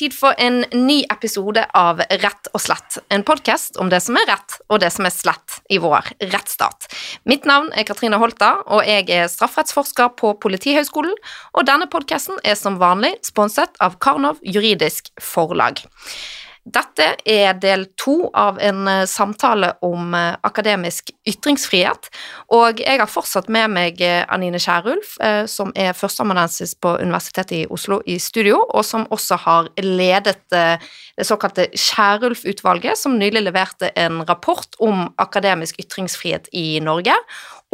tid for en ny episode av Rett og slett. En podkast om det som er rett og det som er slett i vår rettsstat. Mitt navn er Katrine Holta, og jeg er strafferettsforsker på Politihøgskolen. Og denne podkasten er som vanlig sponset av Karnov juridisk forlag. Dette er del to av en eh, samtale om eh, akademisk ytringsfrihet, og jeg har fortsatt med meg eh, Anine Kierulf, som er førsteamanuensis på Universitetet i Oslo i studio, og som også har ledet det såkalte Kierulf-utvalget, som nylig leverte en rapport om akademisk ytringsfrihet i Norge.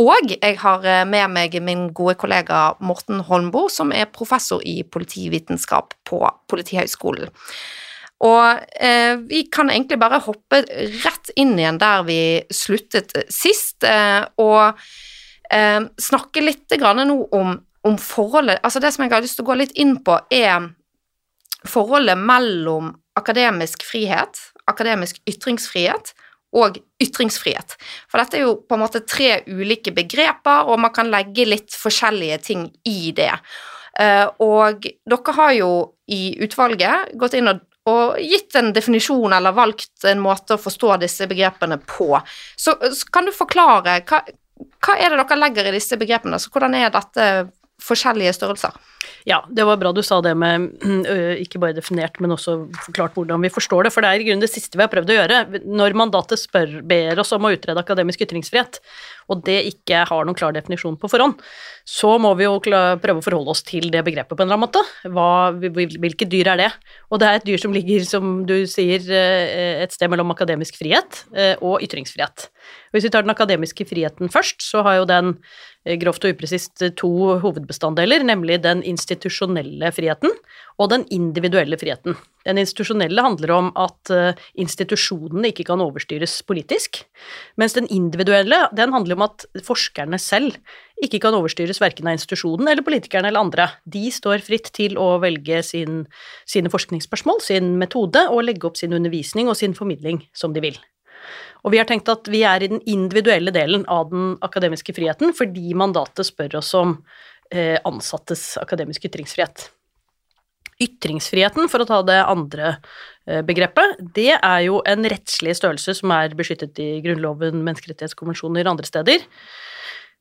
Og jeg har med meg min gode kollega Morten Holmboe, som er professor i politivitenskap på Politihøgskolen. Og eh, vi kan egentlig bare hoppe rett inn igjen der vi sluttet sist, eh, og eh, snakke litt nå om, om, forholdet Altså det som jeg har lyst til å gå litt inn på, er forholdet mellom akademisk frihet, akademisk ytringsfrihet, og ytringsfrihet. For dette er jo på en måte tre ulike begreper, og man kan legge litt forskjellige ting i det. Uh, og dere har jo i utvalget gått inn og og gitt en definisjon eller valgt en måte å forstå disse begrepene på. Så, så kan du forklare hva, hva, er det dere legger i disse begrepene? Så hvordan er dette forskjellige størrelser? Ja, det var bra du sa det med ikke bare definert, men også forklart hvordan vi forstår det. For det er i grunnen det siste vi har prøvd å gjøre. Når mandatet spør, ber oss om å utrede akademisk ytringsfrihet, og det ikke har noen klar definisjon på forhånd, så må vi jo prøve å forholde oss til det begrepet på en eller annen måte. Hva, hvilke dyr er det? Og det er et dyr som ligger, som du sier, et sted mellom akademisk frihet og ytringsfrihet. Hvis vi tar den akademiske friheten først, så har jo den grovt og upresist to hovedbestanddeler, nemlig den institusjonelle friheten og den individuelle friheten. Den institusjonelle handler om at institusjonene ikke kan overstyres politisk, mens den individuelle den handler om at forskerne selv ikke kan overstyres verken av institusjonen eller politikerne eller andre. De står fritt til å velge sin, sine forskningsspørsmål, sin metode, og legge opp sin undervisning og sin formidling som de vil. Og vi har tenkt at vi er i den individuelle delen av den akademiske friheten fordi mandatet spør oss om eh, ansattes akademiske ytringsfrihet. Ytringsfriheten, for å ta det andre eh, begrepet, det er jo en rettslig størrelse som er beskyttet i Grunnloven, menneskerettighetskonvensjoner og andre steder.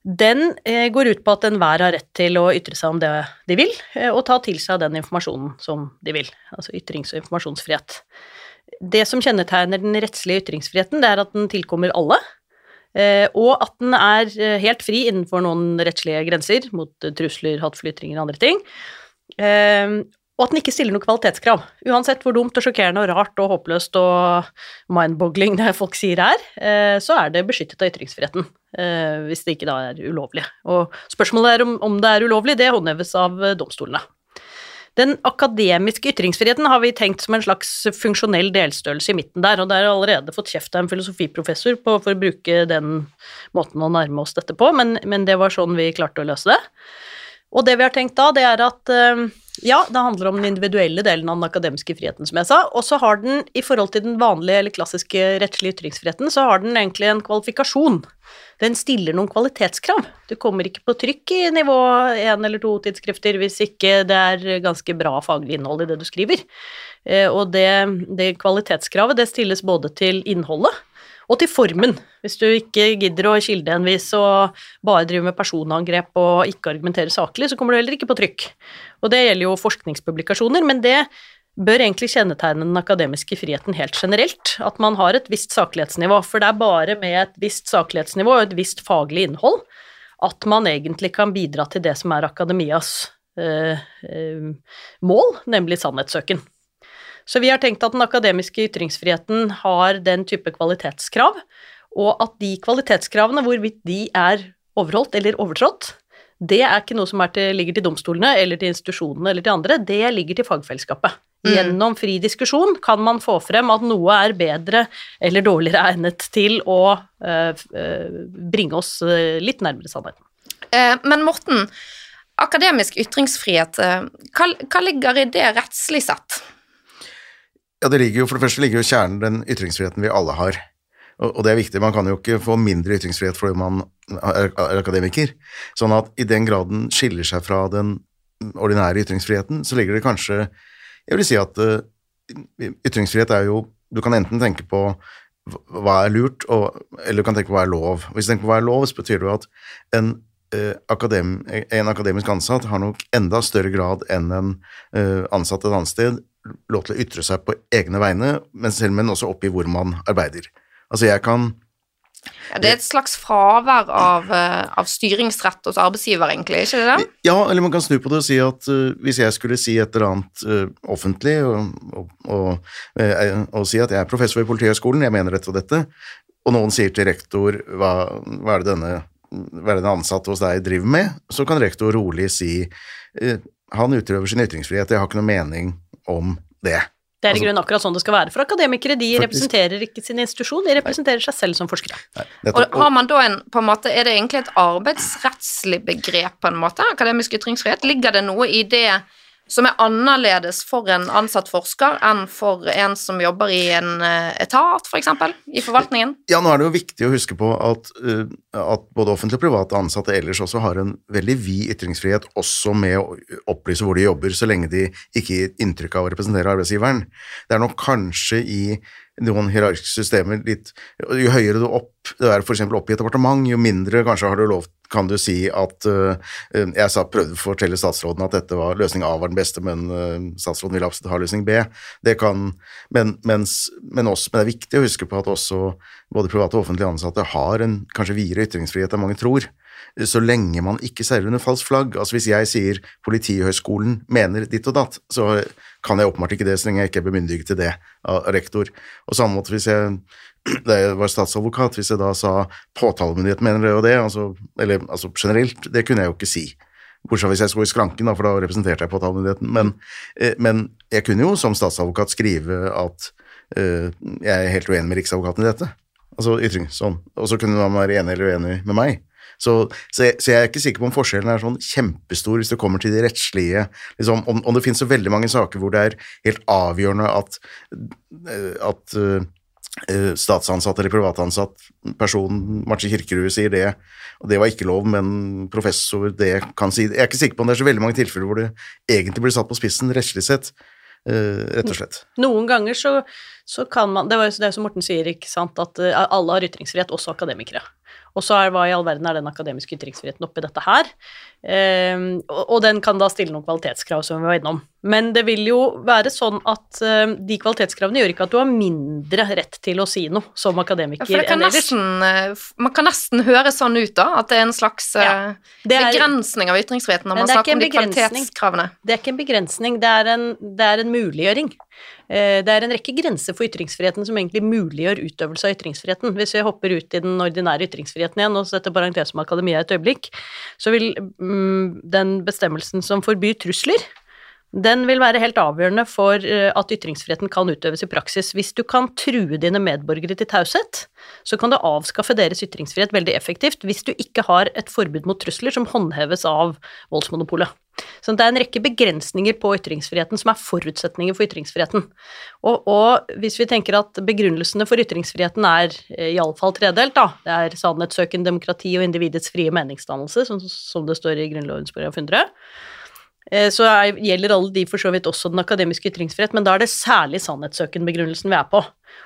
Den eh, går ut på at enhver har rett til å ytre seg om det de vil, eh, og ta til seg den informasjonen som de vil, altså ytrings- og informasjonsfrihet. Det som kjennetegner den rettslige ytringsfriheten, det er at den tilkommer alle, eh, og at den er helt fri innenfor noen rettslige grenser mot trusler, hatefulle ytringer og andre ting og at den ikke stiller noe kvalitetskrav. Uansett hvor dumt og sjokkerende og rart og håpløst og mindboggling det folk sier er, eh, så er det beskyttet av ytringsfriheten. Eh, hvis det ikke da er ulovlig. Og spørsmålet er om, det er ulovlig, det håndheves av eh, domstolene. Den akademiske ytringsfriheten har vi tenkt som en slags funksjonell delstørrelse i midten der, og det jeg allerede fått kjeft av en filosofiprofessor på, for å bruke den måten å nærme oss dette på, men, men det var sånn vi klarte å løse det. Og det vi har tenkt da, det er at ja, det handler om den individuelle delen av den akademiske friheten, som jeg sa. Og så har den, i forhold til den vanlige eller klassiske rettslige ytringsfriheten, så har den egentlig en kvalifikasjon. Den stiller noen kvalitetskrav. Du kommer ikke på trykk i nivå én eller to tidsskrifter hvis ikke det er ganske bra faglig innhold i det du skriver. Eh, og det, det kvalitetskravet, det stilles både til innholdet og til formen. Hvis du ikke gidder å kildehenvise og bare driver med personangrep og ikke argumenterer saklig, så kommer du heller ikke på trykk. Og det gjelder jo forskningspublikasjoner, men det bør egentlig kjennetegne den akademiske friheten helt generelt, at man har et visst saklighetsnivå, for det er bare med et visst saklighetsnivå og et visst faglig innhold at man egentlig kan bidra til det som er akademias øh, øh, mål, nemlig sannhetssøken. Så vi har tenkt at den akademiske ytringsfriheten har den type kvalitetskrav, og at de kvalitetskravene, hvorvidt de er overholdt eller overtrådt, det er ikke noe som til, ligger til domstolene eller til institusjonene eller til andre, det ligger til fagfellesskapet. Mm. Gjennom fri diskusjon kan man få frem at noe er bedre eller dårligere egnet til å uh, bringe oss uh, litt nærmere sannheten. Eh, men Morten, akademisk ytringsfrihet, hva, hva ligger i det rettslig sett? Ja, det ligger jo, For det første ligger jo kjernen den ytringsfriheten vi alle har. Og, og, det er viktig. Man kan jo ikke få mindre ytringsfrihet fordi man er, er akademiker. Sånn at i den grad den skiller seg fra den ordinære ytringsfriheten, så ligger det kanskje Jeg vil si at uh, ytringsfrihet er jo Du kan enten tenke på hva er lurt, og, eller du kan tenke på hva er lov. Hvis du tenker på hva er lov, så betyr det jo at en, uh, akadem, en akademisk ansatt har nok enda større grad enn en uh, ansatt et annet sted lov til å ytre seg på egne vegne, men selv men også oppi hvor man arbeider. Altså jeg kan ja, det er et slags fravær av, av, styringsrett hos arbeidsgiver, egentlig, ikke det? det? Ja, eller man kan snu på det og si at uh, hvis jeg skulle si et eller annet uh, offentlig, og, og, og, uh, og, si at jeg er professor ved Politihøgskolen, jeg mener dette og dette, og noen sier til rektor hva, hva er det denne hva er det den ansatte hos deg driver med, så kan rektor rolig si han utøver sin ytringsfrihet, jeg har ikke noe mening om det. Det er i altså, grunnen akkurat sånn det skal være for akademikere. De faktisk. representerer ikke sin institusjon, de representerer seg selv som forskere. Nei, og har man da en, på en måte, Er det egentlig et arbeidsrettslig begrep, på en måte, akademisk ytringsfrihet? Ligger det noe i det som er annerledes for en ansatt forsker enn for en som jobber i en eh, etat, f.eks., for i forvaltningen? Ja, nå er det jo viktig å huske på at, uh, at både offentlige og private ansatte ellers også har en veldig vid ytringsfrihet, også med å opplyse hvor de jobber, så lenge de ikke gir inntrykk av å representere arbeidsgiveren. Det er nok kanskje i noen hierarkiske systemer litt Jo høyere du opp, det er f.eks. opp i et departement, jo mindre kanskje har du lov kan du si at uh, Jeg sa, prøvde å fortelle statsråden at dette var løsning A var den beste, men uh, statsråden ville absolutt ha løsning B. Det kan, men, mens, men, også, men, det er viktig å huske på at også både private og offentlige ansatte har en kanskje videre ytringsfrihet enn mange tror så lenge man ikke seiler under falskt flagg. Altså Hvis jeg sier Politihøgskolen mener ditt og datt, så kan jeg åpenbart ikke det så lenge jeg ikke er bemyndiget til det av rektor. Og samme måte hvis jeg da var statsadvokat, hvis jeg da sa påtalemyndigheten mener det og det, altså, eller altså generelt, det kunne jeg jo ikke si. Bortsett fra hvis jeg skulle i skranken, da, for da representerte jeg påtalemyndigheten. Men, eh, men, jeg kunne jo som statsadvokat skrive at uh, jeg er helt uenig med Riksadvokaten i dette. Altså ytring, sånn. Og så kunne man være enig eller uenig med meg. Så, så, jeg, så, jeg, er ikke sikker på om forskjellen er sånn kjempestor hvis det kommer til de rettslige liksom, om, om, det finnes så veldig mange saker hvor det er helt avgjørende at, at uh, statsansatt eller privatansatt person, Martin Kirkerud, sier det, og det var ikke lov, men professor det kan si det. Jeg er ikke sikker på om det er så veldig mange tilfeller hvor det egentlig blir satt på spissen rettslig sett, rett og slett. Noen ganger så, så kan man Det er jo det som Morten sier, ikke sant, at alle har ytringsfrihet, også akademikere. Og så er hva i all verden er den akademiske ytringsfriheten oppi dette her? Um, og, den kan da stille noen kvalitetskrav, som vi var innom. Men det vil jo være sånn at um, de kvalitetskravene gjør ikke at du har mindre rett til å si noe som akademiker ja, enn ellers. Eh, man kan nesten høre sånn ut, da, at det er en slags ja, er, begrensning av ytringsfriheten når man snakker om de kvalitetskravene. Det er ikke en begrensning, det er en, det er en muliggjøring. Eh, det er en rekke grenser for ytringsfriheten som egentlig muliggjør utøvelse av ytringsfriheten. Hvis vi hopper ut i den ordinære ytringsfriheten igjen og setter parentes om akademia et øyeblikk, så vil den bestemmelsen som forbyr trusler, den vil være helt avgjørende for eh, at ytringsfriheten kan utøves i praksis. Hvis du kan true dine medborgere til taushet, så kan du avskaffe deres ytringsfrihet veldig effektivt hvis du ikke har et forbud mot trusler som håndheves av voldsmonopolet. Så det er en rekke begrensninger på ytringsfriheten som er forutsetninger for ytringsfriheten. Og, og hvis vi tenker at begrunnelsene for ytringsfriheten er eh, iallfall tredelt, da, det er sannhetssøken, demokrati og individets frie meningsdannelse, som, som det står i Grunnloven § 100, Eh, så er, gjelder alle de for så vidt også den akademiske ytringsfrihet, men da er det særlig sannhetssøken-begrunnelsen vi er på.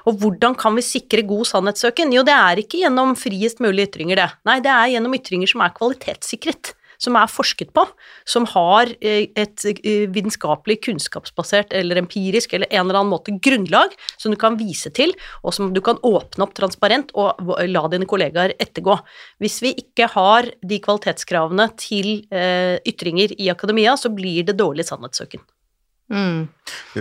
Og hvordan kan vi sikre god sannhetssøken? Jo, det er ikke gjennom friest mulig ytringer, det. Nei, det er gjennom ytringer som er kvalitetssikret som er forsket på, som har eh, et eh, vitenskapelig, kunnskapsbasert eller empirisk eller en eller annen måte grunnlag som du kan vise til, og som du kan åpne opp transparent og la dine kollegaer ettergå. Hvis vi ikke har de kvalitetskravene til eh, ytringer i akademia, så blir det dårlig sannhetssøken. Mm.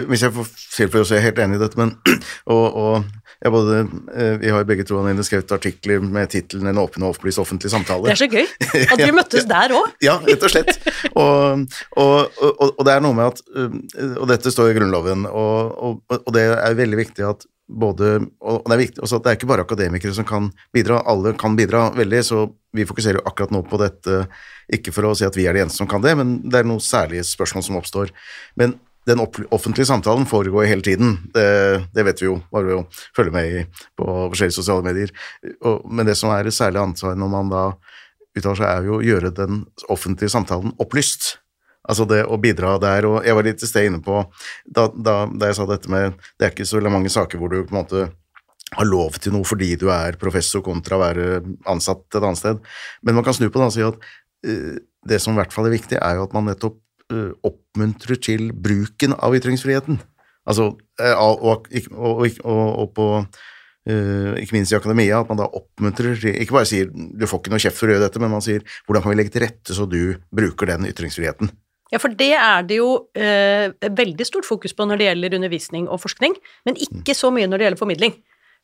Hvis jeg får tilføye, så er jeg helt enig i dette, men og, og jeg både, eh, Vi har begge to Anine, skrevet artikler med tittelen 'En åpen og opplyst offentlig samtale'. Det er så gøy at vi møttes der òg. ja, rett og slett. Og, og, og, det er noe med at eh, Og dette står i Grunnloven, og, det er veldig viktig at både Og det er viktig også at det er ikke bare akademikere som kan bidra, alle kan bidra veldig, så vi fokuserer jo akkurat nå på dette, ikke for å si at vi er de eneste som kan det, men det er noen særlige spørsmål som oppstår. Men den offentlige samtalen foregår hele tiden. Det, det, vet vi jo, bare ved å følge med på forskjellige sosiale medier. Og, men det som er et særlig ansvar når man da uttaler seg, er jo å gjøre den offentlige samtalen opplyst. Altså det å bidra der, og jeg var litt til sted inne på da, da, da jeg sa dette med Det er ikke så mange saker hvor du på en måte har lov til noe fordi du er professor kontra å være ansatt et annet sted. Men man kan snu på det og si at uh, det som i hvert fall er viktig, er jo at man nettopp uh, oppmuntrer til bruken av ytringsfriheten. Altså, uh, og, og, og, og, på ikke minst i akademia, at man da oppmuntrer Ikke bare sier du får ikke noe kjeft for å gjøre dette, men man sier hvordan kan vi legge til rette så du bruker den ytringsfriheten. Ja, for det er det jo uh, veldig stort fokus på når det gjelder undervisning og forskning, men ikke så mye når det gjelder formidling.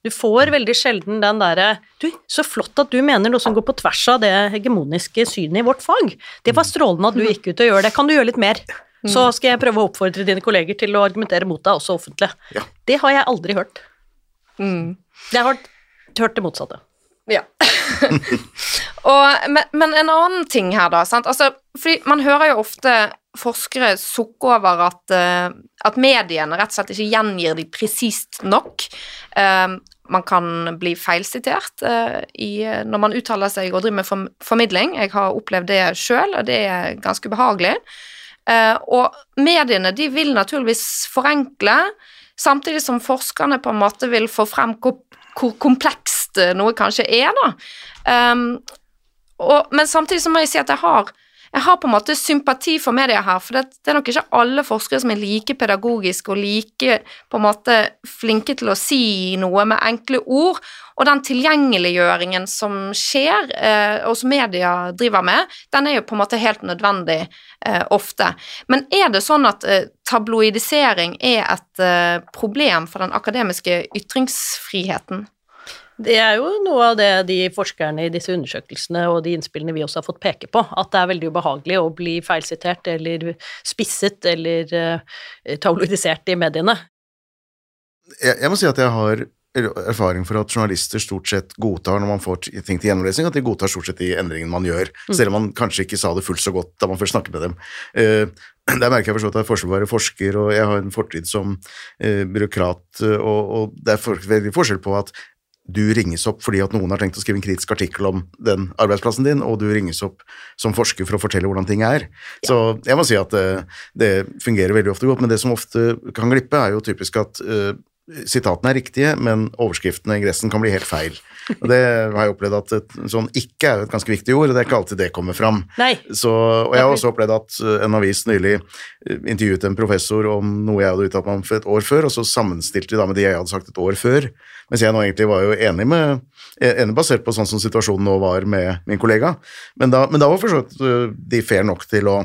Du får veldig sjelden den derre Du, så flott at du mener noe som går på tvers av det hegemoniske synet i vårt fag. Det var strålende at du gikk ut og gjør det. Kan du gjøre litt mer? Så skal jeg prøve å oppfordre dine kolleger til å argumentere mot deg, også offentlig. Ja. Det har jeg aldri hørt. Mm. Jeg har hørt det motsatte. Ja. og, men, men, en annen ting her, da. Sant? Altså, fordi man hører jo ofte forskere sukke over at, uh, at mediene rett og slett ikke gjengir de presist nok. Uh, man kan bli feilsitert i, når man uttaler seg og driver med formidling. Jeg har opplevd det sjøl, og det er ganske behagelig. og mediene de vil naturligvis forenkle, samtidig som forskerne på en måte vil få frem hvor, komplekst noe kanskje er, da. Og, men samtidig så må jeg si at jeg har jeg har på en måte sympati for media her, for det, det, er nok ikke alle forskere som er like pedagogiske og like på en måte flinke til å si noe med enkle ord. Og den tilgjengeliggjøringen som skjer, eh, og som media driver med, den er jo på en måte helt nødvendig eh, ofte. Men er det sånn at eh, tabloidisering er et eh, problem for den akademiske ytringsfriheten? Det er jo noe av det de forskerne i disse undersøkelsene og de innspillene vi også har fått peke på, at det er veldig ubehagelig å bli feilsitert eller spisset eller uh, tabloidisert i mediene. Jeg, jeg, må si at jeg har erfaring for at journalister stort sett godtar når man får ting til gjennomlesing, at de godtar stort sett de endringene man gjør, mm. selv om man kanskje ikke sa det fullt så godt da man først snakket med dem. Uh, der merker jeg forstått at det er forskjell på å være forsker, og jeg har en fortid som uh, byråkrat, og, og det er for, veldig forskjell på at du ringes opp fordi at noen har tenkt å skrive en kritisk artikkel om den arbeidsplassen din, og du ringes opp som forsker for å fortelle hvordan ting er. Ja. Så jeg må si at det, eh, det, fungerer veldig ofte godt, men det som ofte kan glippe, er jo typisk at uh, sitatene er riktige, men overskriftene i ingressen kan bli helt feil. Og det har jeg opplevd at et, sånn ikke er et ganske viktig ord, og det er ikke alltid det kommer fram. Så, og jeg har også opplevd at eh, en avis nylig eh, intervjuet en professor om noe jeg hadde uttalt meg om for et år før, og så sammenstilte de da med de jeg hadde sagt et år før, mens jeg nå egentlig var jo enig med enig basert på sånn som situasjonen nå var med min kollega. Men da, men da var for så vidt de fair nok til å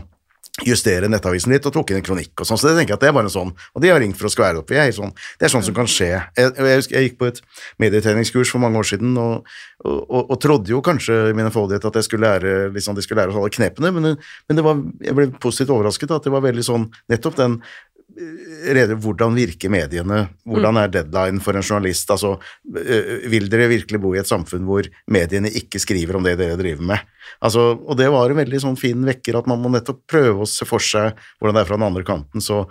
justere nettavisen litt og tok inn en kronikk og sånn. Så det tenker jeg at det er bare en sånn Og de har ringt for å skvære opp. Jeg, sånn, det er sånn som kan skje. Jeg, jeg, jeg, gikk på et medietreningskurs for mange år siden og, og, og, og trodde jo kanskje i min enfoldighet at jeg skulle lære liksom, de skulle lære oss alle knepene, men, men var, jeg ble positivt overrasket at det var veldig sånn nettopp den rede hvordan virker mediene, hvordan mm. er deadline for en journalist, altså vil dere virkelig bo i et samfunn hvor mediene ikke skriver om det dere driver med? Altså, og det var en veldig sånn fin vekker at man må nettopp prøve å se for seg hvordan det er fra den andre kanten, så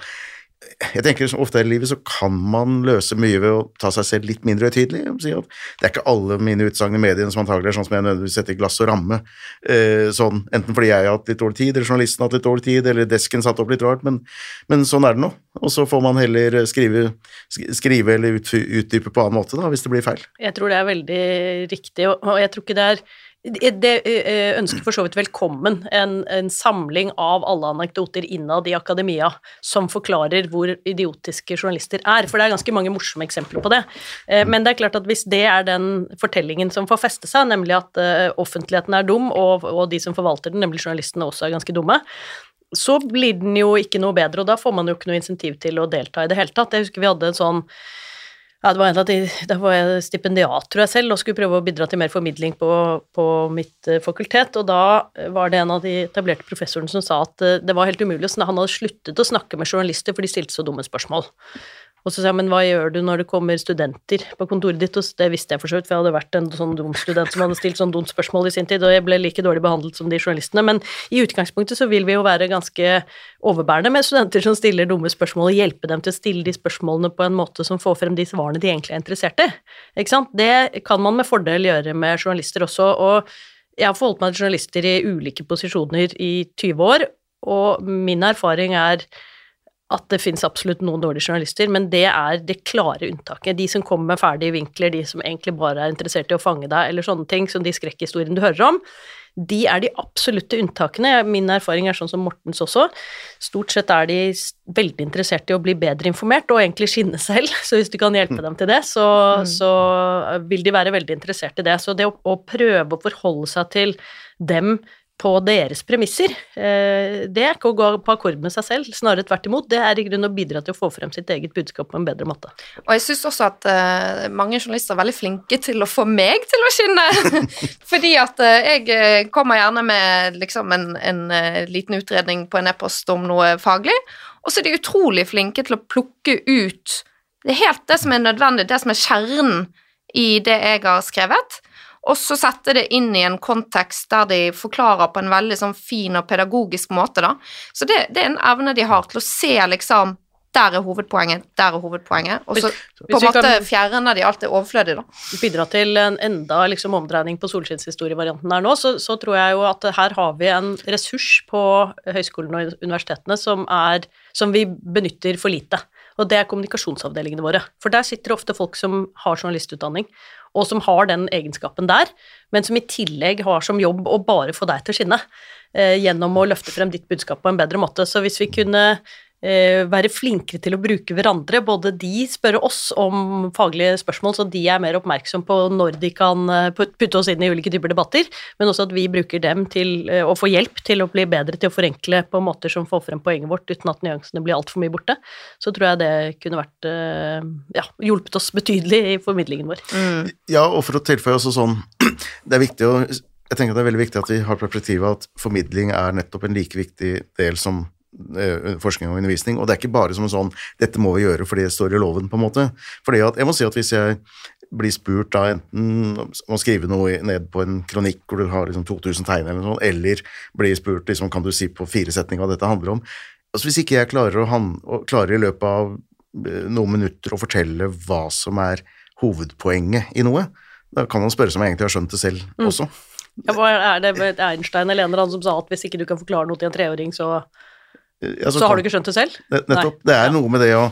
jeg tenker ofte i livet så kan man løse mye ved å ta seg selv litt mindre høytidelig. Det er ikke alle mine utsagn i mediene som antagelig er sånn som jeg nødvendigvis setter glass og ramme. Eh, sånn, enten fordi jeg har hatt litt dårlig tid, eller journalisten har hatt litt dårlig tid, eller desken satt opp litt rart, men, men sånn er det nå. Og så får man heller skrive, skrive eller utdype på annen måte da, hvis det blir feil. Jeg tror det er veldig riktig, og jeg tror ikke det er det ønsker for så vidt velkommen en, en, samling av alle anekdoter innad i akademia som forklarer hvor idiotiske journalister er, for det er ganske mange morsomme eksempler på det. Eh, men det er klart at hvis det er den fortellingen som får feste seg, nemlig at eh, offentligheten er dum, og, og de som forvalter den, nemlig journalistene, også er ganske dumme, så blir den jo ikke noe bedre, og da får man jo ikke noe insentiv til å delta i det hele tatt. Jeg husker vi hadde en sånn ja, det var en av de, Da var jeg stipendiat, tror jeg selv, og skulle prøve å bidra til mer formidling på, på mitt uh, fakultet. Og da var det en av de etablerte professorene som sa at uh, det var helt umulig. Han hadde sluttet å snakke med journalister, for de stilte så dumme spørsmål. Og så sa jeg, men hva gjør du når det kommer studenter på kontoret ditt? Og det visste jeg for så vidt, for jeg hadde vært en sånn dum student som hadde stilt sånn dumt spørsmål i sin tid, og jeg ble like dårlig behandlet som de journalistene. Men i utgangspunktet så vil vi jo være ganske overbærende med studenter som stiller dumme spørsmål, og hjelpe dem til å stille de spørsmålene på en måte som får frem de svarene de egentlig er interessert i. Ikke sant? Det kan man med fordel gjøre med journalister også, og jeg har forholdt meg til journalister i ulike posisjoner i 20 år, og min erfaring er at det finnes absolutt noen dårlige journalister, men det er det klare unntaket. De som kommer med ferdige vinkler, de som egentlig bare er interessert i å fange deg, eller sånne ting, som de skrekkhistoriene du hører om, de er de absolutte unntakene. Min erfaring er sånn som Mortens også. Stort sett er de veldig interessert i å bli bedre informert, og egentlig skinne selv. Så hvis du kan hjelpe dem til det, så, mm. så vil de være veldig interessert i det. Så det å, å prøve å forholde seg til dem på deres premisser. Eh, det er ikke å gå på akkord med seg selv, snarere tvert imot. Det er i grunnen å bidra til å få frem sitt eget budskap på en bedre måte. Og jeg syns også at uh, mange journalister er veldig flinke til å få meg til å skinne. Fordi at uh, jeg kommer gjerne med liksom en, en uh, liten utredning på en e-post om noe faglig, og så er de utrolig flinke til å plukke ut det er helt det som er nødvendig, det som er kjernen i det jeg har skrevet og så sette det inn i en kontekst der de forklarer på en veldig sånn fin og pedagogisk måte, da. Så det, det er en evne de har til å se liksom der er hovedpoenget, der er hovedpoenget. Og så på en måte fjerner de alt det overflødige, da. Bidra til en enda liksom omdreining på solskinnshistorievarianten her nå, så, så, tror jeg jo at her har vi en ressurs på høyskolene og universitetene som, er, som vi benytter for lite. Og det er kommunikasjonsavdelingene våre. For der sitter ofte folk som har journalistutdanning, og som har den egenskapen der, men som i tillegg har som jobb å bare få deg til å skinne eh, gjennom å løfte frem ditt budskap på en bedre måte. Så hvis vi kunne være flinkere til å bruke hverandre. Både de spør oss om faglige spørsmål, så de er mer oppmerksom på når de kan eh, putte oss inn i ulike typer debatter, men også at vi bruker dem til eh, å få hjelp til å bli bedre til å forenkle på måter som får frem poenget vårt uten at nyansene blir altfor mye borte. Så tror jeg det kunne vært ja, hjulpet oss betydelig i formidlingen vår. Mm. Ja, og for å tilføye også sånn, det er viktig å jeg tenker det er veldig viktig at vi har perspektivet at formidling er nettopp en like viktig del som Eh, forskning og undervisning. Og det er ikke bare som en sånn 'dette må vi gjøre fordi det står i loven', på en måte. Fordi at jeg må si at hvis jeg blir spurt da enten om å skrive noe ned på en kronikk hvor du har liksom 2000 tegn eller noe sånt, eller blir spurt liksom, kan du si på fire setninger hva dette handler om altså Hvis ikke jeg klarer, å, klarer i løpet av eh, noen minutter å fortelle hva som er hovedpoenget i noe, da kan man spørre seg om jeg egentlig har skjønt det selv mm. også. Ja, er det Einstein eller en eller annen som sa at hvis ikke du kan forklare noe til en treåring, så Altså, så har du ikke skjønt det selv? Nettopp. Det er noe med det å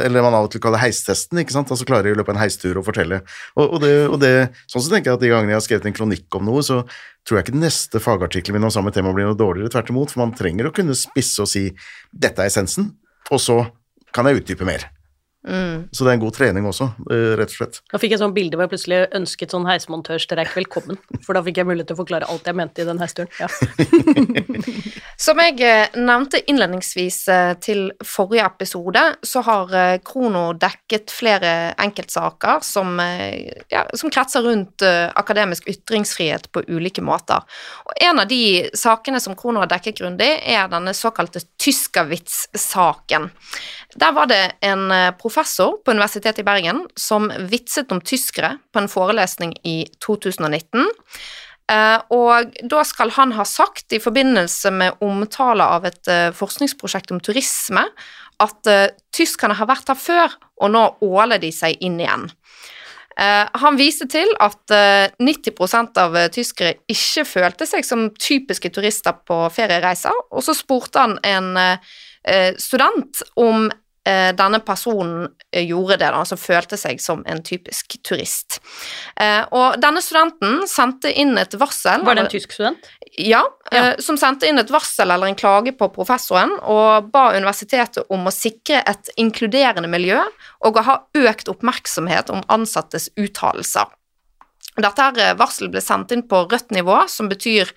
Eller man av og til kaller heistesten, ikke sant. Altså klarer i løpet av en heistur å fortelle. Og, og, det, og det, sånn så tenker jeg at de gangene jeg har skrevet en kronikk om noe, så tror jeg ikke den neste fagartikkelen min om samme tema blir noe dårligere. Tvert imot. For man trenger å kunne spisse og si 'dette er essensen', og så kan jeg utdype mer. Mm. Så det er en god trening også, eh, rett og slett. Da fikk jeg sånn bilde hvor jeg plutselig ønsket sånn heismontørstreik velkommen, for da fikk jeg mulighet til å forklare alt jeg mente i den heisturen. Ja. Som jeg eh, nevnte innledningsvis eh, til forrige episode, så har Krono dekket flere enkeltsaker som, ja, som kretser rundt akademisk ytringsfrihet på ulike måter. Og en av de sakene som Krono har dekket grundig, er denne såkalte Tyskervits-saken. Der var det en professor professor på Universitetet i Bergen som vitset om tyskere på en forelesning i 2019. Eh, og da skal han ha sagt, i forbindelse med omtale av et eh, forskningsprosjekt om turisme, at eh, tyskerne har vært her før, og nå åler de seg inn igjen. Han viste til at 90% av tyskere ikke følte seg som typiske turister på feriereiser, og så spurte han en student om denne personen eh, gjorde det, altså følte seg som en typisk turist. Eh, og denne studenten sendte inn et varsel Var det en tysk student? Ja, ja. som sendte inn et varsel eller en klage på professoren og ba universitetet om å sikre et inkluderende miljø og å ha økt oppmerksomhet om ansattes uttalelser. Dette varselet ble sendt inn på rødt nivå, som betyr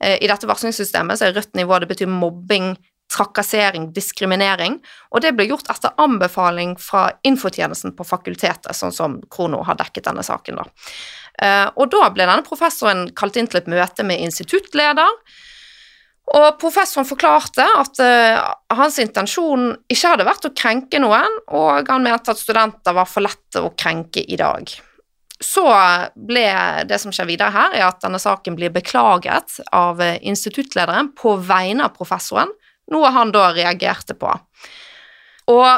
i dette varslingssystemet så er rødt nivå det betyr mobbing, trakassering, diskriminering, og det ble gjort etter anbefaling fra infotjenesten på fakultetet, sånn som Krono har dekket denne saken, da. Eh, og da ble denne professoren kalt inn til et møte med instituttleder, og professoren forklarte at uh, hans intensjon ikke hadde vært å krenke noen, og han mente at studenter var for lette å krenke i dag. Så ble det som skjer videre her, er at denne saken blir beklaget av instituttlederen på vegne av professoren, noe han da reagerte på. Og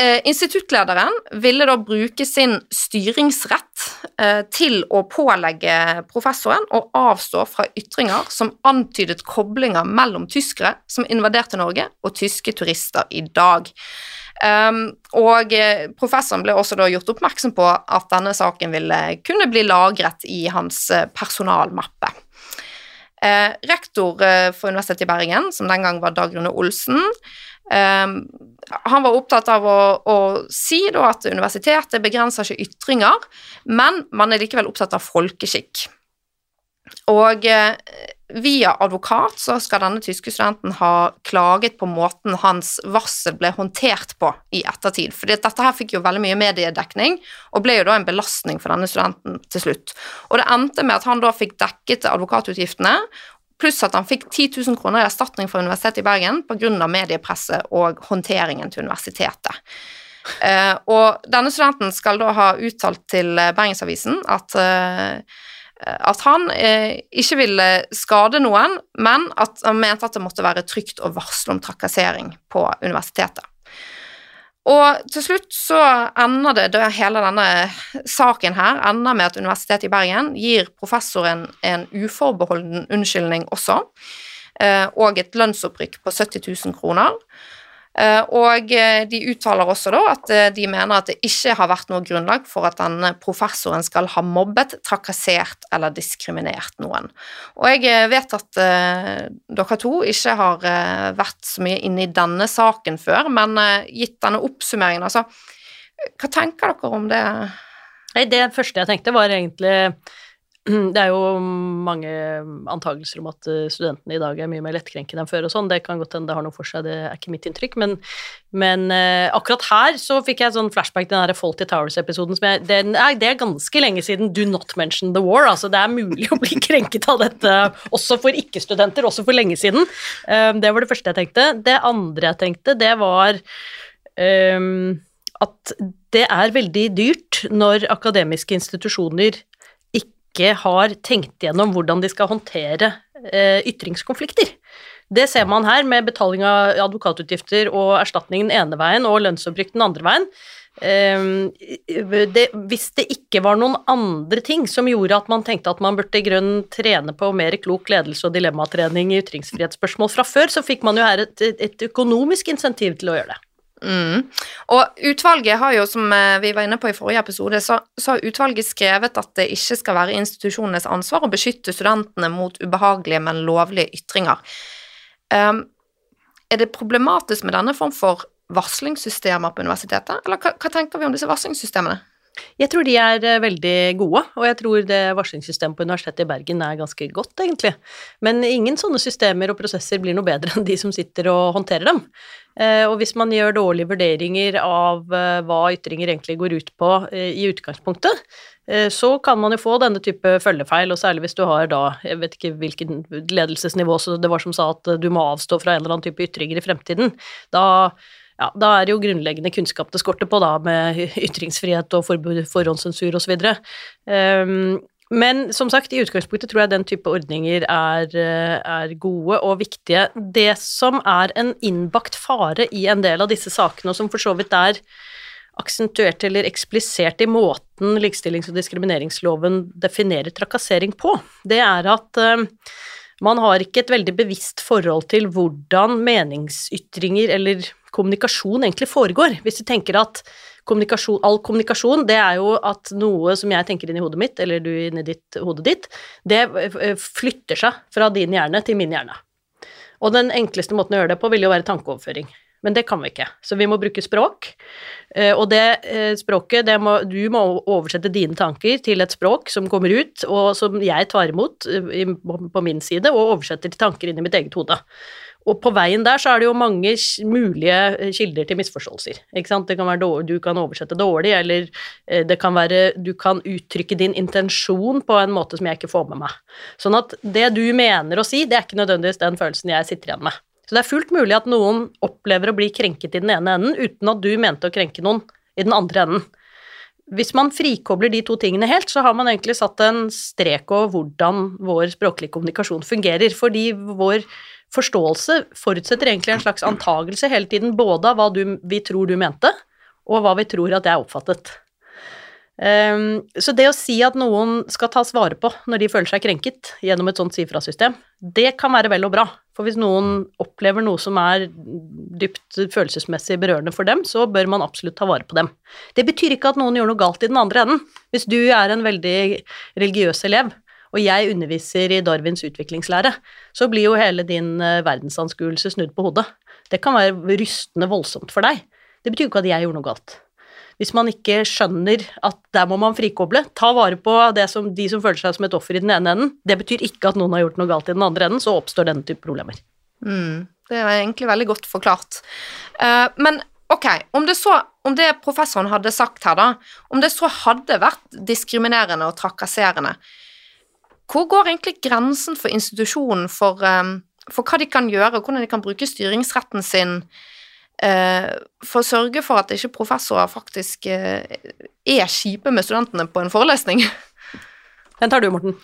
eh, instituttlederen ville da bruke sin styringsrett eh, til å pålegge professoren å avstå fra ytringer som antydet koblinger mellom tyskere som invaderte Norge, og tyske turister i dag. Um, og eh, professoren ble også da gjort oppmerksom på at denne saken ville kunne bli lagret i hans eh, personalmappe. Eh, rektor eh, for Universitetet i Bergen, som den gang var Dag Rune Olsen, eh, han var opptatt av å, å si da at universitetet begrenser ikke ytringer, men man er likevel opptatt av folkeskikk. Og eh, via advokat så skal denne tyske studenten ha klaget på måten hans varsel ble håndtert på i ettertid. For dette her fikk jo veldig mye mediedekning, og ble jo da en belastning for denne studenten til slutt. Og det endte med at han da fikk dekket advokatutgiftene, pluss at han fikk 10 000 kroner i erstatning fra Universitetet i Bergen pga. mediepresset og håndteringen til universitetet. Uh, og denne studenten skal da ha uttalt til Bergensavisen at uh, at han eh, ikke ville skade noen, men at han mente at det måtte være trygt å varsle om trakassering på universitetet. Og til slutt så ender det, det hele denne saken her ender med at Universitetet i Bergen gir professoren en uforbeholden unnskyldning også, eh, og et lønnsopprykk på 70 000 kroner. Eh, og eh, de uttaler også da at eh, de mener at det ikke har vært noe grunnlag for at denne professoren skal ha mobbet, trakassert eller diskriminert noen. Og jeg vet at dere to ikke har vært så mye inne i denne saken før, men gitt denne oppsummeringen, altså Hva tenker dere om det? Det første jeg tenkte, var egentlig Det er jo mange antakelser om at eh, studentene i dag er mye mer lettkrenkede enn før og sånn. Det kan godt hende det har noe for seg, det er ikke mitt inntrykk. Men, men uh, akkurat her så fikk jeg sånn flashback til den der Faulty Towers-episoden som jeg det er, det er, ganske lenge siden Do not mention the war. Altså det er mulig å bli krenket av dette også for ikke-studenter, også for lenge siden. Det var det første jeg tenkte. Det andre jeg tenkte, det var um, at det er veldig dyrt når akademiske institusjoner ikke har tenkt gjennom hvordan de skal håndtere eh, ytringskonflikter. Det ser man her med betaling av advokatutgifter og erstatning den ene veien og lønnsopprykk den andre veien. Eh, det, hvis det ikke var noen andre ting som gjorde at man tenkte at man burde i grunnen trene på mer klok ledelse og dilemmatrening i ytringsfrihetsspørsmål fra før, så fikk man jo her et, et økonomisk insentiv til å gjøre det. Mm. Og utvalget har jo, som eh, vi var inne på i forrige episode, så, så, har utvalget skrevet at det ikke skal være institusjonenes ansvar å beskytte studentene mot ubehagelige, men lovlige ytringer. Um, er det problematisk med denne form for varslingssystemer på universitetet, eller hva, hva tenker vi om disse varslingssystemene? Jeg tror de er eh, veldig gode, og jeg tror det varslingssystemet på Universitetet i Bergen er ganske godt, egentlig. Men ingen sånne systemer og prosesser blir noe bedre enn de som sitter og håndterer dem. Eh, og hvis man gjør dårlige vurderinger av eh, hva ytringer egentlig går ut på i utgangspunktet, så kan man jo få denne type følgefeil, og særlig hvis du har da, jeg vet ikke hvilken ledelsesnivå så det var som sa at du må avstå fra en eller annen type ytringer i fremtiden. Da ja, da er det jo grunnleggende kunnskap det skorter på, da, med ytringsfrihet og forbud, forhåndssensur osv. Um, ehm, men som sagt, i utgangspunktet tror jeg den type ordninger er, er, gode og viktige. Det som er en innbakt fare i en del av disse sakene, og som for så vidt er aksentuert eller eksplisert i måten likestillings- og diskrimineringsloven definerer trakassering på, det er at uh, man har ikke et veldig bevisst forhold til hvordan meningsytringer eller kommunikasjon egentlig foregår. Hvis du tenker at kommunikasjon, all kommunikasjon, det er jo at noe som jeg tenker inn i hodet mitt, eller du inn i ditt, hodet ditt, det eh, flytter seg fra din hjerne til min hjerne. Og den enkleste måten å gjøre det på vil jo være tankeoverføring. Men det kan vi ikke, så vi må bruke språk. Eh, og det eh, språket, det må, du må oversette dine tanker til et språk som kommer ut, og som jeg tar imot på min side, og oversetter til tanker inn i mitt eget hode. Og på veien der så er det jo mange mulige eh, kilder til misforståelser. Ikke sant? Det kan være dårlig, du kan oversette dårlig, eller eh, det kan være du kan uttrykke din intensjon på en måte som jeg ikke får med meg. Sånn at det du mener å si, det er ikke nødvendigvis den følelsen jeg sitter igjen med. Så det er fullt mulig at noen opplever å bli krenket i den ene enden uten at du mente å krenke noen i den andre enden. Hvis man frikobler de to tingene helt, så har man egentlig satt en strek over hvordan vår språklige kommunikasjon fungerer, fordi vår forståelse forutsetter egentlig en slags antagelse hele tiden, både av hva du, vi tror du mente, og hva vi tror at er oppfattet. Um, så det å si at noen skal tas vare på når de føler seg krenket gjennom et sånt sifrasystem, det kan være vel og bra. For hvis noen opplever noe som er dypt følelsesmessig berørende for dem, så bør man absolutt ta vare på dem. Det betyr ikke at noen gjør noe galt i den andre enden. Hvis du er en veldig religiøs elev, og jeg underviser i Darwins utviklingslære, så blir jo hele din eh, verdensanskuelse snudd på hodet. Det kan være rystende voldsomt for deg. Det betyr jo ikke at jeg gjorde noe galt hvis man ikke skjønner at der må man frikoble, ta vare på som, de som føler seg som et offer i den ene enden, det betyr ikke at noen har gjort noe galt i den andre enden, så oppstår denne type problemer. Mm, det er egentlig veldig godt forklart. Uh, men ok, om det, så, om det professoren hadde sagt her, da, om det så hadde vært diskriminerende og trakasserende, hvor går egentlig grensen for institusjonen for, um, for hva de kan gjøre, og hvordan de kan bruke styringsretten sin Eh, for å sørge for at ikke professorer faktisk eh, er kjipe med studentene på en forelesning. Den tar du, Morten.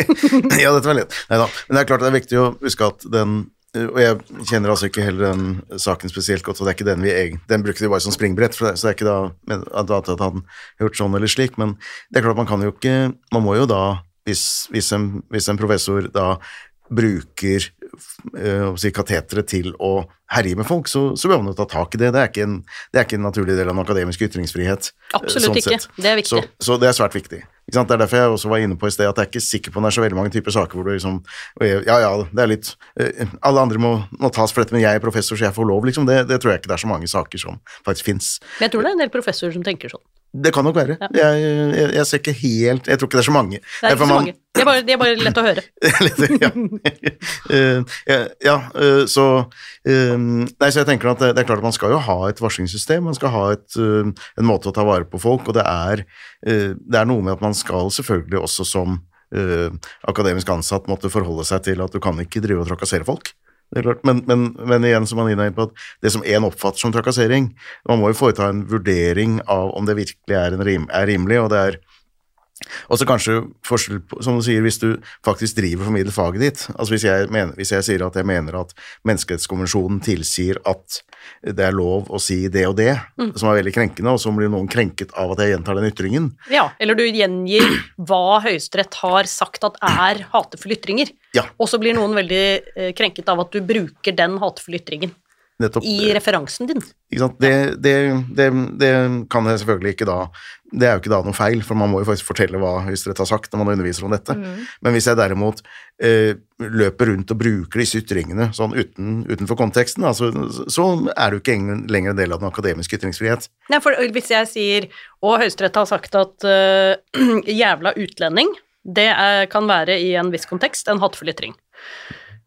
ja, dette var litt Nei da. Men det er klart det er viktig å huske at den og jeg kjenner altså ikke heller den saken spesielt godt, og det er ikke den vi egentlig Den brukte vi bare som springbrett, så det er ikke da at, han har gjort sånn eller slik, men det er klart man kan jo ikke Man må jo da, hvis, hvis, en, hvis en professor da bruker uh, si, kateteret til å herje med folk, så, så bør man jo ta tak i det. Det er, ikke en, det er ikke en naturlig del av den akademiske ytringsfrihet. Absolutt sånn ikke. Sett. Det er viktig. Så, så, det er svært viktig. Det er derfor jeg også var inne på i sted at jeg er ikke sikker på om det er så veldig mange typer saker hvor du liksom Ja, ja, det er litt uh, Alle andre må, må, tas for dette, men jeg er professor, så jeg får lov, liksom. Det, det tror jeg ikke det er så mange saker som faktisk fins. Men jeg tror det er en del professorer som tenker sånn. Det kan nok være. Ja. Jeg, jeg, jeg, ser ikke helt Jeg tror ikke det er så mange. Det er ikke så mange. De er, bare, de er bare lett å høre. ja. uh, ja, uh, så Nei, så jeg tenker at det, det, er klart at man skal jo ha et varslingssystem. Man skal ha et, en måte å ta vare på folk, og det er, det er noe med at man skal selvfølgelig også som akademisk ansatt måtte forholde seg til at du kan ikke drive og trakassere folk. Men, men, men, igjen, som man er på at det som én oppfatter som trakassering Man må jo foreta en vurdering av om det virkelig er, rim, er rimelig, og det er og så kanskje forskjell på, som du sier, hvis du faktisk driver formidler faget ditt. Altså hvis jeg, mener, hvis jeg sier at jeg mener at menneskerettskonvensjonen tilsier at det er lov å si det og det, mm. som er veldig krenkende, og så blir noen krenket av at jeg gjentar den ytringen. Ja, eller du gjengir hva Høyesterett har sagt at er hatefulle ytringer, ja. og så blir noen veldig eh, krenket av at du bruker den hatefulle ytringen. Nettopp, I referansen din. Det, det, det, det, kan jeg selvfølgelig ikke da Det er jo ikke da noe feil, for man må jo faktisk fortelle hva Høyesterett har sagt når man underviser om dette. Mm. Men hvis jeg derimot eh, løper rundt og bruker disse ytringene sånn uten, utenfor konteksten, altså, så er du ikke lenger en del av den akademiske ytringsfrihet. Nei, for hvis jeg sier Og Høyesterett har sagt at uh, jævla utlending, det er, kan være i en viss kontekst en hatefull ytring.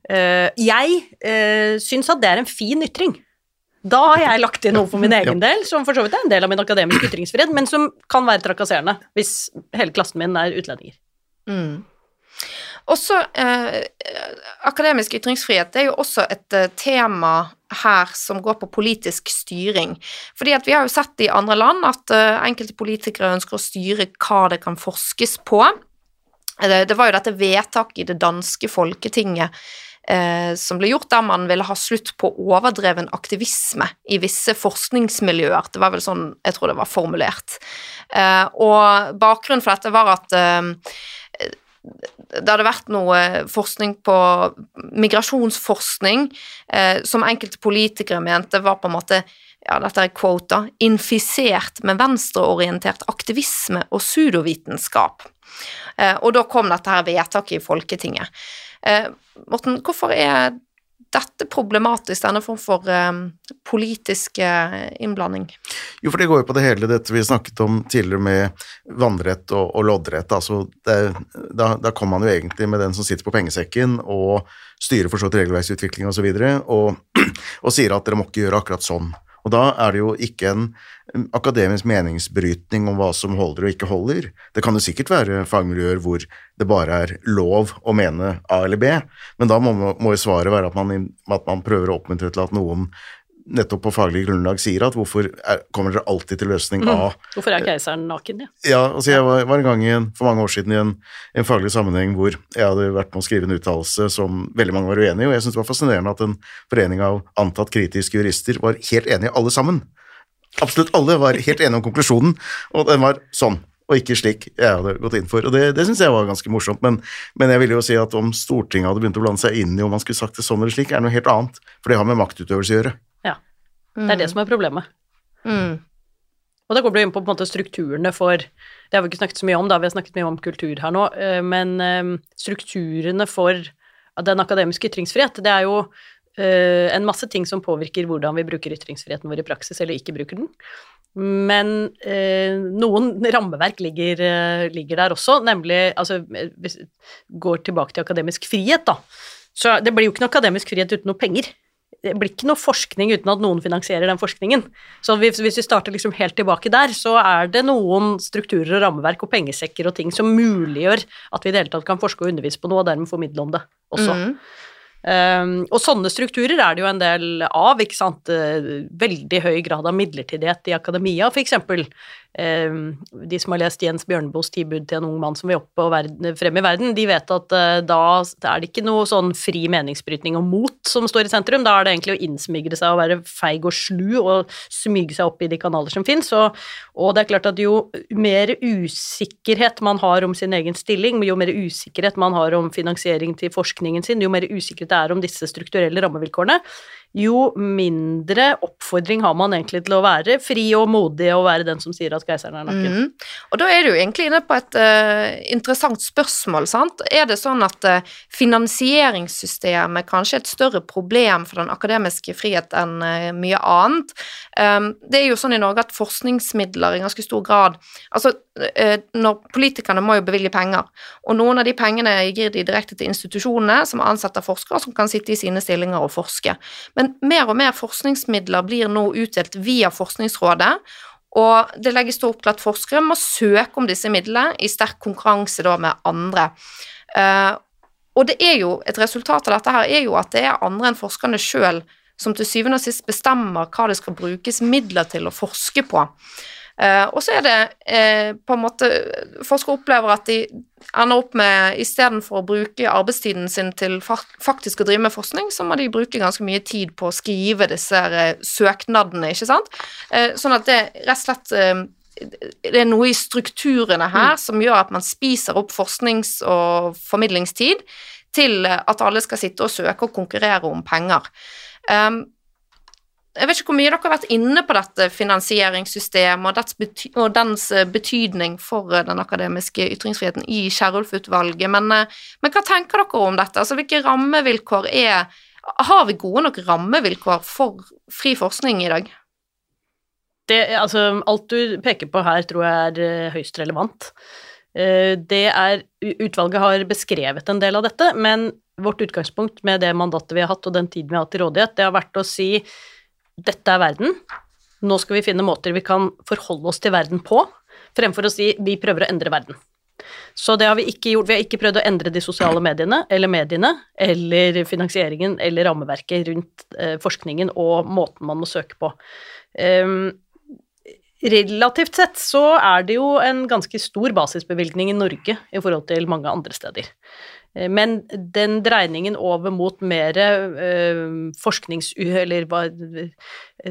Uh, jeg uh, syns at det er en fin ytring. Da har jeg lagt inn noe for min egen ja. del, som for så vidt er en del av min akademiske ytringsfrihet, men som kan være trakasserende hvis hele klassen min er utlendinger. Mm. Også eh, akademisk ytringsfrihet det er jo også et eh, tema her som går på politisk styring. Fordi at vi har jo sett i andre land at eh, enkelte politikere ønsker å styre hva det kan forskes på. Det, det var jo dette vedtaket i det danske folketinget eh, som ble gjort, der man ville ha slutt på overdreven aktivisme i visse forskningsmiljøer. Det var vel sånn jeg tror det var formulert. Eh, og bakgrunnen for dette var at eh, det hadde vært noe forskning på migrasjonsforskning eh, som enkelte politikere mente var på en måte ja, dette er quota, infisert med venstreorientert aktivisme og pseudovitenskap. Eh, og da kom dette her vedtaket i Folketinget. Eh, Morten, hvorfor er dette problematisk, denne form for eh, politisk innblanding? Jo, for det går jo på det hele dette vi snakket om tidligere med vannrett og, og loddrett. Altså, det, da, da kommer man jo egentlig med den som sitter på pengesekken og styrer for så vidt regelverksutvikling osv., og, så og, og sier at dere må ikke gjøre akkurat sånn. Og da er det jo ikke en akademisk meningsbrytning om hva som holder og ikke holder. Det kan jo sikkert være fagmiljøer hvor det bare er lov å mene A eller B, men da må, jo svaret være at man, at man prøver å oppmuntre til at noen nettopp på faglig grunnlag sier at hvorfor er, kommer dere alltid til løsning A? Mm. Hvorfor er keiseren naken, ja? Ja, altså jeg var, var en gang en, for mange år siden i en, en, faglig sammenheng hvor jeg hadde vært med å skrive en uttalelse som veldig mange var uenig i, og jeg syntes det var fascinerende at en forening av antatt kritiske jurister var helt enige alle sammen. absolutt alle var helt enige om konklusjonen, og den var sånn. Og ikke slik jeg hadde gått inn for. Og det, det syns jeg var ganske morsomt. Men, men jeg ville jo si at om Stortinget hadde begynt å blande seg inn i om man skulle sagt det sånn eller slik, er noe helt annet. For det har med maktutøvelse å gjøre. Det er det som er problemet. Mm. Og da går du inn på, på en måte strukturene for Det har vi ikke snakket så mye om, da, vi har snakket mye om kultur her nå, eh, men eh, strukturene for den akademiske ytringsfrihet, det er jo eh, en masse ting som påvirker hvordan vi bruker ytringsfriheten vår i praksis, eller ikke bruker den. Men eh, noen rammeverk ligger, ligger, der også, nemlig altså Hvis vi går tilbake til akademisk frihet, da. Så det blir jo ikke noe akademisk frihet uten noe penger det blir ikke noe forskning uten at noen finansierer den forskningen. Så hvis, hvis, vi starter liksom helt tilbake der, så er det noen strukturer og rammeverk og pengesekker og ting som muliggjør at vi i det hele tatt kan forske og undervise på noe, og dermed formidle om det også. Mm. Um, og sånne strukturer er det jo en del av, ikke sant. Eh, veldig høy grad av midlertidighet i akademia. Um, de som har lest Jens Bjørneboes 'Tilbud til en ung mann som vil opp og verden, frem i verden', de vet at uh, da er det ikke noe sånn fri meningsbrytning og mot som står i sentrum, da er det egentlig å innsmigre seg og være feig og slu og smyge seg opp i de kanaler som fins. Og, og, det er klart at jo mer usikkerhet man har om sin egen stilling, jo mer usikkerhet man har om finansiering til forskningen sin, jo mer usikkerhet det er om disse strukturelle rammevilkårene, jo mindre oppfordring har man egentlig til å være fri og modig og være den som sier at keiseren er naken. Mm. Og da er du egentlig inne på et uh, interessant spørsmål, sant. Er det sånn at uh, finansieringssystemet kanskje er et større problem for den akademiske frihet enn uh, mye annet? Um, det er jo sånn i Norge at forskningsmidler i ganske stor grad Altså, når politikerne må jo bevilge penger, og noen av de pengene gir de direkte til institusjonene som ansetter forskere som kan sitte i sine stillinger og forske. Men mer og mer forskningsmidler blir nå utdelt via Forskningsrådet, og det legges opp til at forskere må søke om disse midlene i sterk konkurranse da med andre. Uh, og det er jo, et resultat av dette her er jo at det er andre enn forskerne sjøl som til syvende og sist bestemmer hva det skal brukes midler til å forske på. Uh, og så er det uh, på en måte Forskere opplever at de ender opp med istedenfor å bruke arbeidstiden sin til faktisk å drive med forskning, så må de bruke ganske mye tid på å skrive disse uh, søknadene, ikke sant. sånn at det rett og slett det er noe i strukturene her mm. som gjør at man spiser opp forsknings- og formidlingstid til at alle skal sitte og søke og konkurrere om penger. Um, jeg vet ikke hvor mye dere har vært inne på dette finansieringssystemet og, bety og dens eh, betydning for eh, den akademiske ytringsfriheten i Kierulf-utvalget, men, eh, men, hva tenker dere om dette? Altså, hvilke rammevilkår er Har vi gode nok rammevilkår for fri forskning i dag? Det, altså, alt du peker på her, tror jeg er høyst relevant. Det er Utvalget har beskrevet en del av dette, men vårt utgangspunkt med det mandatet vi har hatt og den tiden vi har hatt til rådighet, det har vært å si dette er verden, nå skal vi finne måter vi kan forholde oss til verden på, fremfor å si vi prøver å endre verden. Så det har vi ikke gjort. Vi har ikke prøvd å endre de sosiale mediene eller mediene eller finansieringen eller rammeverket rundt eh, forskningen og måten man må søke på. Um, relativt sett så er det jo en ganske stor basisbevilgning i Norge i forhold til mange andre steder. Eh, men den dreiningen over mot mer uh, forsknings... Eller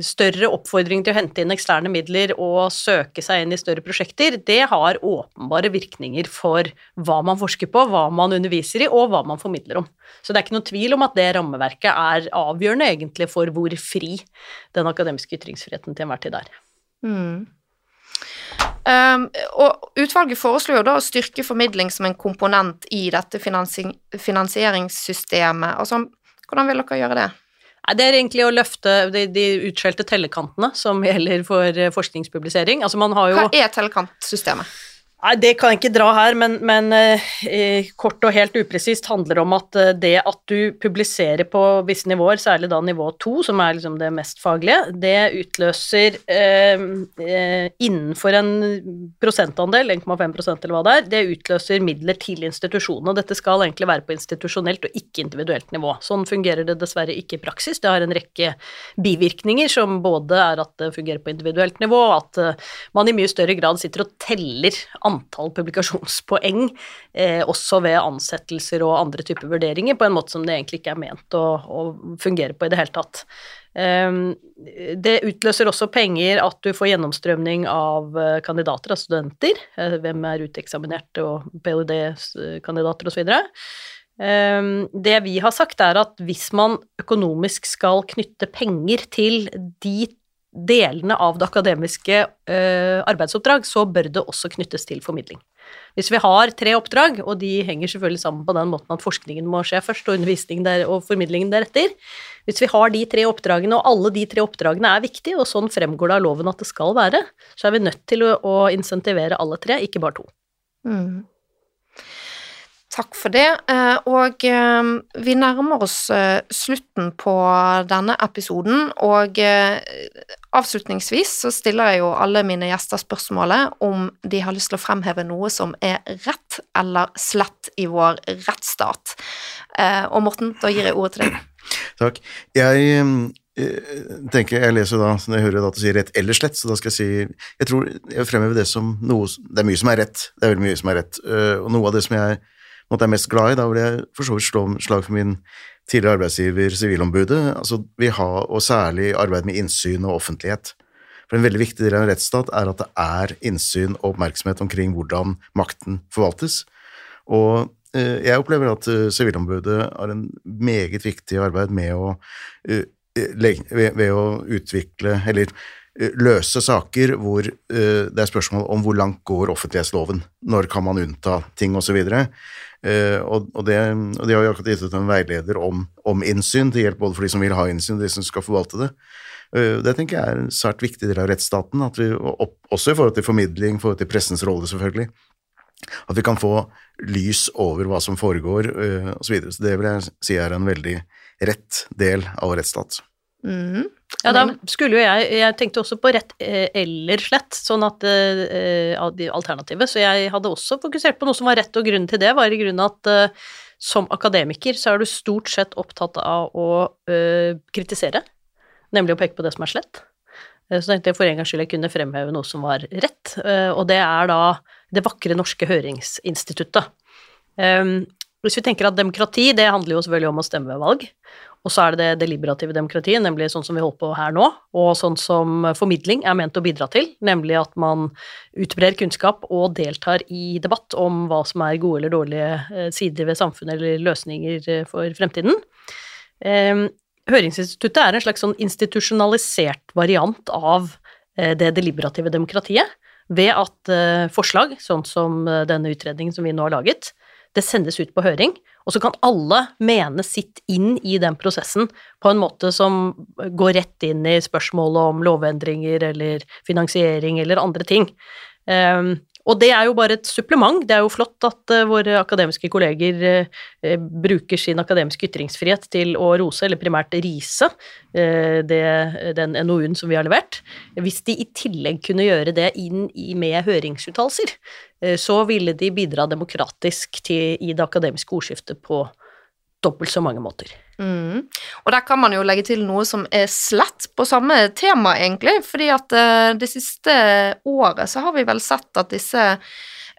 større oppfordring til å hente inn eksterne midler og søke seg inn i større prosjekter, det har åpenbare virkninger for hva man forsker på, hva man underviser i, og hva man formidler om. Så det er ikke noen tvil om at det rammeverket er avgjørende egentlig for hvor fri den akademiske ytringsfriheten til enhver tid er. Mm. Um, og utvalget foreslo jo da å styrke formidling som en komponent i dette finansi finansieringssystemet. Altså, hvordan vil dere gjøre det? Det er egentlig å løfte de, de utskjelte tellekantene som gjelder for eh, forskningspublisering. Altså man har jo Hva er tellekantsystemet? Nei, Det kan jeg ikke dra her, men, men eh, kort og helt upresist handler om at eh, det at du publiserer på visse nivåer, særlig da nivå to, som er liksom det mest faglige, det utløser eh, eh innenfor en prosentandel, 1,5% eller hva det er, det utløser midler til institusjonene. Dette skal egentlig være på institusjonelt og ikke individuelt nivå. Sånn fungerer det dessverre ikke i praksis. Det har en rekke bivirkninger som både er at det fungerer på individuelt nivå, og at man i mye større grad sitter og teller antall publikasjonspoeng eh, også ved ansettelser og andre typer vurderinger, på en måte som det egentlig ikke er ment å, å fungere på i det hele tatt. Um, det utløser også penger at du får gjennomstrømning av eh, kandidater, av studenter. Eh, hvem er uteksaminerte og ph.d.-kandidater osv. Um, det vi har sagt, er at hvis man økonomisk skal knytte penger til de delene av det akademiske eh, arbeidsoppdrag, så bør det også knyttes til formidling. Hvis vi har tre oppdrag, og de henger selvfølgelig sammen på den måten at forskningen må skje først, og undervisningen der, og formidlingen deretter Hvis vi har de tre oppdragene, og alle de tre oppdragene er viktige, og sånn fremgår det av loven at det skal være, så er vi nødt til å, å insentivere alle tre, ikke bare to. Mm. Takk for det. Eh, og eh, vi nærmer oss eh, slutten på denne episoden, og avslutningsvis så stiller jeg jo alle mine gjester spørsmålet om de har lyst til å fremheve noe som er rett eller slett i vår rettsstat. Og Morten, da gir jeg ordet til deg. Takk. Jeg tenker, Jeg leser da, når jeg hører at du sier rett eller slett, så da skal jeg si Jeg tror jeg fremhever det som noe Det er mye som er rett, det er veldig mye som er rett, og noe av det som jeg måte er mest glad i. Da vil jeg for så vidt slå slag for min tidligere arbeidsgiver, Sivilombudet. Altså, vi har, og særlig arbeid med innsyn og offentlighet. For En veldig viktig del av en rettsstat er at det er innsyn og oppmerksomhet omkring hvordan makten forvaltes. Og eh, jeg opplever at uh, Sivilombudet har en meget viktig arbeid med å, uh, ved, å utvikle, eller løse saker hvor det er spørsmål om hvor langt går offentlighetsloven, når kan man unnta ting osv. Uh, og, og, det, og, de har jo akkurat gitt ut en veileder om, om, innsyn, til hjelp både for de som vil ha innsyn, og de som skal forvalte det. Uh, det tenker jeg er en svært viktig del av rettsstaten, at vi, også i forhold til formidling, forhold til pressens rolle, selvfølgelig. At vi kan få lys over hva som foregår, uh, osv. Så, videre. så det vil jeg si er en veldig rett del av rettsstat. Mm. Ja, da skulle jo jeg Jeg tenkte også på rett eh, eller slett, sånn at eh, alternativet. Så jeg hadde også fokusert på noe som var rett, og grunnen til det var i grunnen at eh, som akademiker så er du stort sett opptatt av å eh, kritisere, nemlig å peke på det som er slett. Eh, så tenkte jeg for en gangs skyld jeg kunne fremheve noe som var rett, eh, og det er da det vakre norske høringsinstituttet. Hvis vi tenker at demokrati, det handler jo selvfølgelig om å stemme ved valg. Og så er det det deliberative demokratiet, nemlig sånn som vi holder på her nå, og sånn som formidling er ment å bidra til, nemlig at man utbrer kunnskap og deltar i debatt om hva som er gode eller dårlige eh, sider ved samfunnet eller løsninger eh, for fremtiden. Ehm, høringsinstituttet er en slags sånn institusjonalisert variant av eh, det deliberative demokratiet, ved at forslag, sånn som denne utredningen som vi nå har laget, det sendes ut på høring, og så kan alle mene sitt inn i den prosessen på en måte som går rett inn i spørsmålet om lovendringer eller finansiering eller andre ting. Um, og det er jo bare et supplement. Det er jo flott at uh, våre akademiske kolleger uh, bruker sin akademiske ytringsfrihet til å rose, eller primært rise, uh, det, den NOU-en som vi har levert. Hvis de i tillegg kunne gjøre det inn i, med høringsuttalelser, så ville de bidra demokratisk til, i det akademiske ordskiftet på dobbelt så mange måter. Mm. Og der kan man jo legge til noe som er slett på samme tema, egentlig, fordi at uh, det siste året så har vi vel sett at disse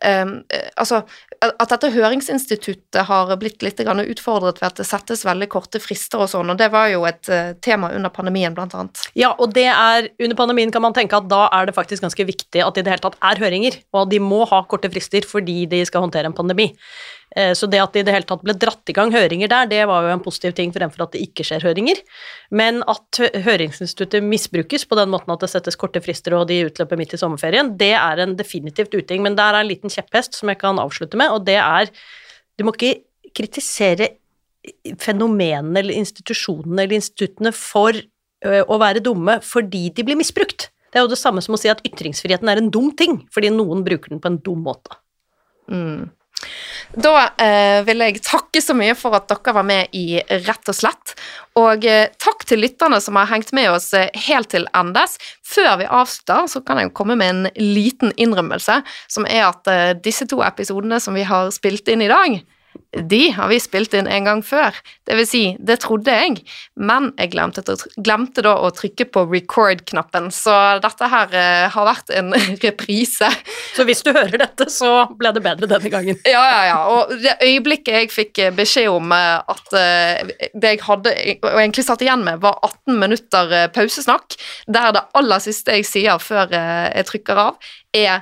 um, Altså at dette høringsinstituttet har blitt litt utfordret ved at det settes veldig korte frister og sånn, og det var jo et tema under pandemien, blant annet. Ja, og det er Under pandemien kan man tenke at da er det faktisk ganske viktig at det i det hele tatt er høringer, og at de må ha korte frister fordi de skal håndtere en pandemi. Eh, så det at det i det hele tatt ble dratt i gang høringer der, det var jo en positiv ting fremfor at det ikke skjer høringer. Men at høringsinstituttet misbrukes på den måten at det settes korte frister og de utløper midt i sommerferien, det er en definitivt uting. Men der er en liten kjepphest som jeg kan avslutte med, og det er Du må ikke kritisere fenomenene eller institusjonene eller instituttene for å være dumme fordi de blir misbrukt. Det er jo det samme som å si at ytringsfriheten er en dum ting, fordi noen bruker den på en dum måte. Mm. Da eh, vil jeg takke så mye for at dere var med i Rett og slett. Og eh, takk til lytterne som har hengt med oss eh, helt til endes. Før vi avslutter, så kan jeg komme med en liten innrømmelse, som er at eh, disse to episodene som vi har spilt inn i dag, de har vi spilt inn en gang før. Det vil si, det trodde jeg, men jeg glemte, glemte da å trykke på record-knappen, så dette her uh, har vært en reprise. Så hvis du hører dette, så ble det bedre denne gangen. Ja, ja, ja. Og det øyeblikket jeg fikk eh, beskjed om uh, at uh, det jeg hadde og egentlig satt igjen med, var 18 minutter pausesnakk, der det aller siste jeg sier før jeg trykker av, er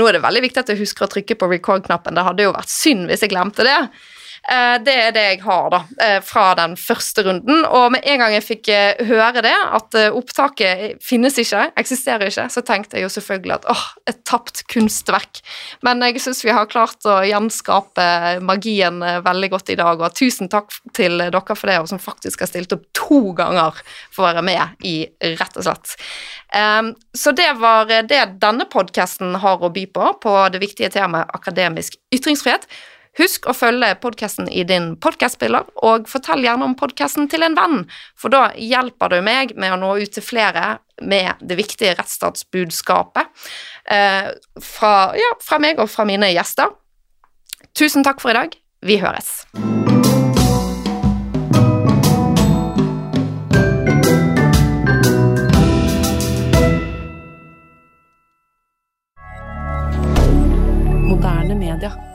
nå er det veldig viktig at jeg husker å trykke på record-knappen. Det hadde jo vært synd hvis jeg glemte det. Eh, det er det jeg har da, eh, fra den første runden. Og med en gang jeg fikk eh, høre det, at opptaket finnes ikke, eksisterer ikke, så tenkte jeg jo selvfølgelig at åh, et tapt kunstverk. Men jeg syns vi har klart å gjenskape magien veldig godt i dag, og tusen takk til dere for det, og som faktisk har stilt opp to ganger for å være med i Rett og slett. Så det var det denne podkasten har å by på, på det viktige temaet akademisk ytringsfrihet. Husk å følge podkasten i din podkastspiller, og fortell gjerne om podkasten til en venn, for da hjelper du meg med å nå ut til flere med det viktige rettsstatsbudskapet eh, fra, ja, fra meg og fra mine gjester. Tusen takk for i dag. Vi høres. Moderne media.